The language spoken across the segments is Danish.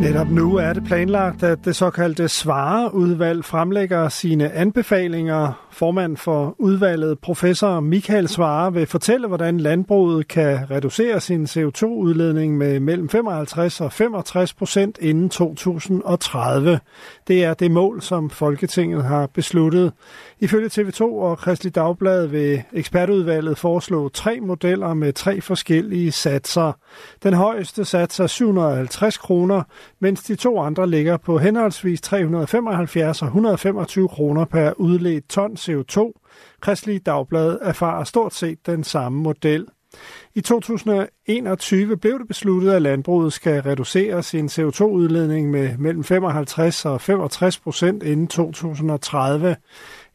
Netop nu er det planlagt, at det såkaldte Svareudvalg fremlægger sine anbefalinger. Formand for udvalget, professor Michael Svare, vil fortælle, hvordan landbruget kan reducere sin CO2-udledning med mellem 55 og 65 procent inden 2030. Det er det mål, som Folketinget har besluttet. Ifølge TV2 og Kristelig Dagblad vil ekspertudvalget foreslå tre modeller med tre forskellige satser. Den højeste sats er 750 kroner, mens de to andre ligger på henholdsvis 375 og 125 kroner per udledt ton CO2. Kristelig Dagblad erfarer stort set den samme model. I 2021 blev det besluttet, at landbruget skal reducere sin CO2-udledning med mellem 55 og 65 procent inden 2030.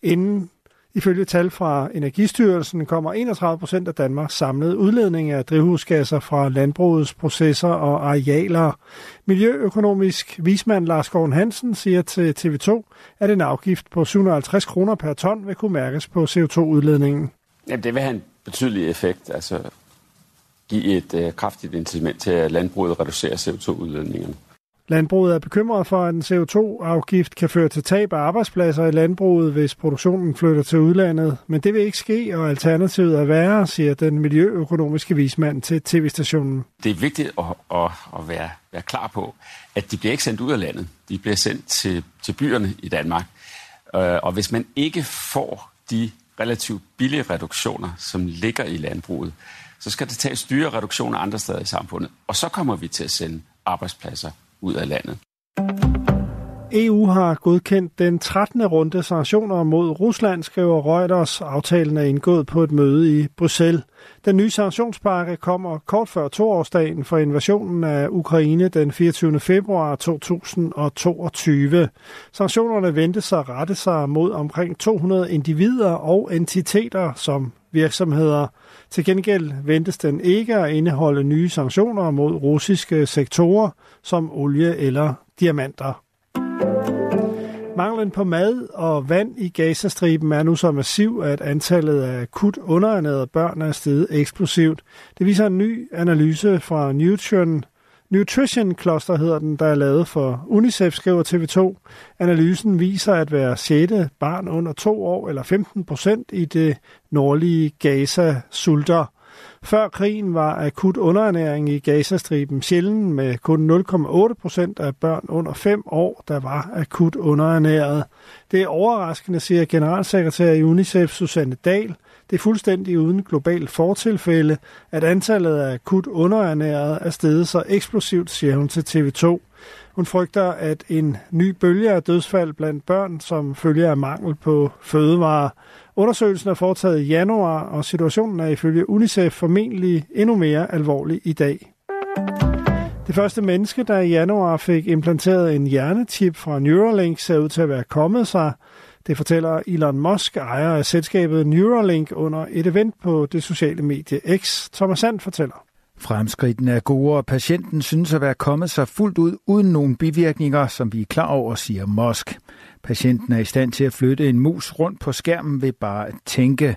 Inden Ifølge tal fra Energistyrelsen kommer 31 procent af Danmarks samlede udledning af drivhusgasser fra landbrugets processer og arealer. Miljøøkonomisk vismand Lars Gården Hansen siger til TV2, at en afgift på 750 kroner per ton vil kunne mærkes på CO2-udledningen. Jamen, det vil have en betydelig effekt, altså give et øh, kraftigt incitament til, at landbruget reducerer CO2-udledningerne. Landbruget er bekymret for, at en CO2-afgift kan føre til tab af arbejdspladser i landbruget, hvis produktionen flytter til udlandet. Men det vil ikke ske, og alternativet er værre, siger den miljøøkonomiske vismand til tv-stationen. Det er vigtigt at, at, at være, være klar på, at de bliver ikke sendt ud af landet. De bliver sendt til, til byerne i Danmark. Øh, og hvis man ikke får de relativt billige reduktioner, som ligger i landbruget, så skal det tages dyre reduktioner andre steder i samfundet. Og så kommer vi til at sende arbejdspladser ud af landet. EU har godkendt den 13. runde sanktioner mod Rusland, skriver Reuters. Aftalen er indgået på et møde i Bruxelles. Den nye sanktionspakke kommer kort før toårsdagen for invasionen af Ukraine den 24. februar 2022. Sanktionerne ventes at rette sig mod omkring 200 individer og entiteter som virksomheder. Til gengæld ventes den ikke at indeholde nye sanktioner mod russiske sektorer som olie eller diamanter. Manglen på mad og vand i Gazastriben er nu så massiv, at antallet af akut underernærede børn er steget eksplosivt. Det viser en ny analyse fra Nutrition, Nutrition Cluster hedder den, der er lavet for UNICEF, skriver TV2. Analysen viser, at hver sjette barn under to år, eller 15 procent i det nordlige Gaza, sulter. Før krigen var akut underernæring i Gazastriben sjælden med kun 0,8 procent af børn under 5 år, der var akut underernæret. Det er overraskende, siger generalsekretær i UNICEF Susanne Dahl. Det er fuldstændig uden global fortilfælde, at antallet af akut underernærede er steget så eksplosivt, siger hun til TV2. Hun frygter, at en ny bølge af dødsfald blandt børn, som følger af mangel på fødevarer. Undersøgelsen er foretaget i januar, og situationen er ifølge UNICEF formentlig endnu mere alvorlig i dag. Det første menneske, der i januar fik implanteret en hjernechip fra Neuralink, ser ud til at være kommet sig. Det fortæller Elon Musk, ejer af selskabet Neuralink, under et event på det sociale medie X. Thomas Sand fortæller. Fremskridten er gode, og patienten synes at være kommet sig fuldt ud uden nogen bivirkninger, som vi er klar over, siger Musk. Patienten er i stand til at flytte en mus rundt på skærmen ved bare at tænke.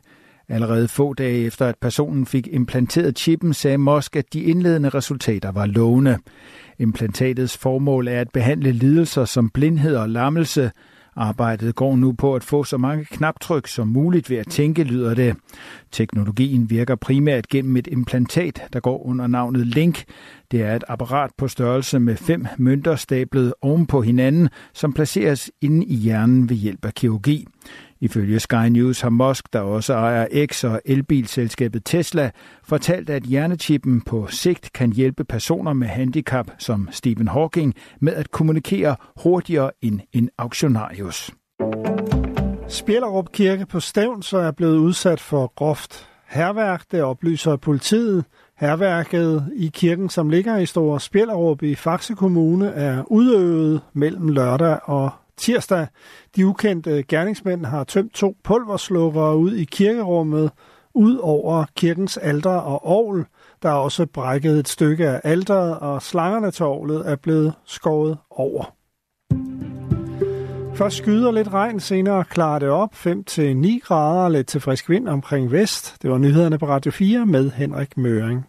Allerede få dage efter, at personen fik implanteret chippen, sagde Musk, at de indledende resultater var lovende. Implantatets formål er at behandle lidelser som blindhed og lammelse, Arbejdet går nu på at få så mange knaptryk som muligt ved at tænke, lyder det. Teknologien virker primært gennem et implantat, der går under navnet Link. Det er et apparat på størrelse med fem mønter stablet oven på hinanden, som placeres inde i hjernen ved hjælp af kirurgi. Ifølge Sky News har Musk, der også ejer X og elbilselskabet Tesla, fortalt, at hjernechippen på sigt kan hjælpe personer med handicap som Stephen Hawking med at kommunikere hurtigere end en auktionarius. Spjellerup Kirke på Stævns er blevet udsat for groft herværk, det oplyser politiet. Herværket i kirken, som ligger i Store Spjellerup i Faxe Kommune, er udøvet mellem lørdag og tirsdag. De ukendte gerningsmænd har tømt to pulverslukkere ud i kirkerummet, ud over kirkens alter og ovl. Der er også brækket et stykke af alteret, og slangerne til ovlet er blevet skåret over. Først skyder lidt regn, senere klarer det op 5-9 grader, lidt til frisk vind omkring vest. Det var nyhederne på Radio 4 med Henrik Møring.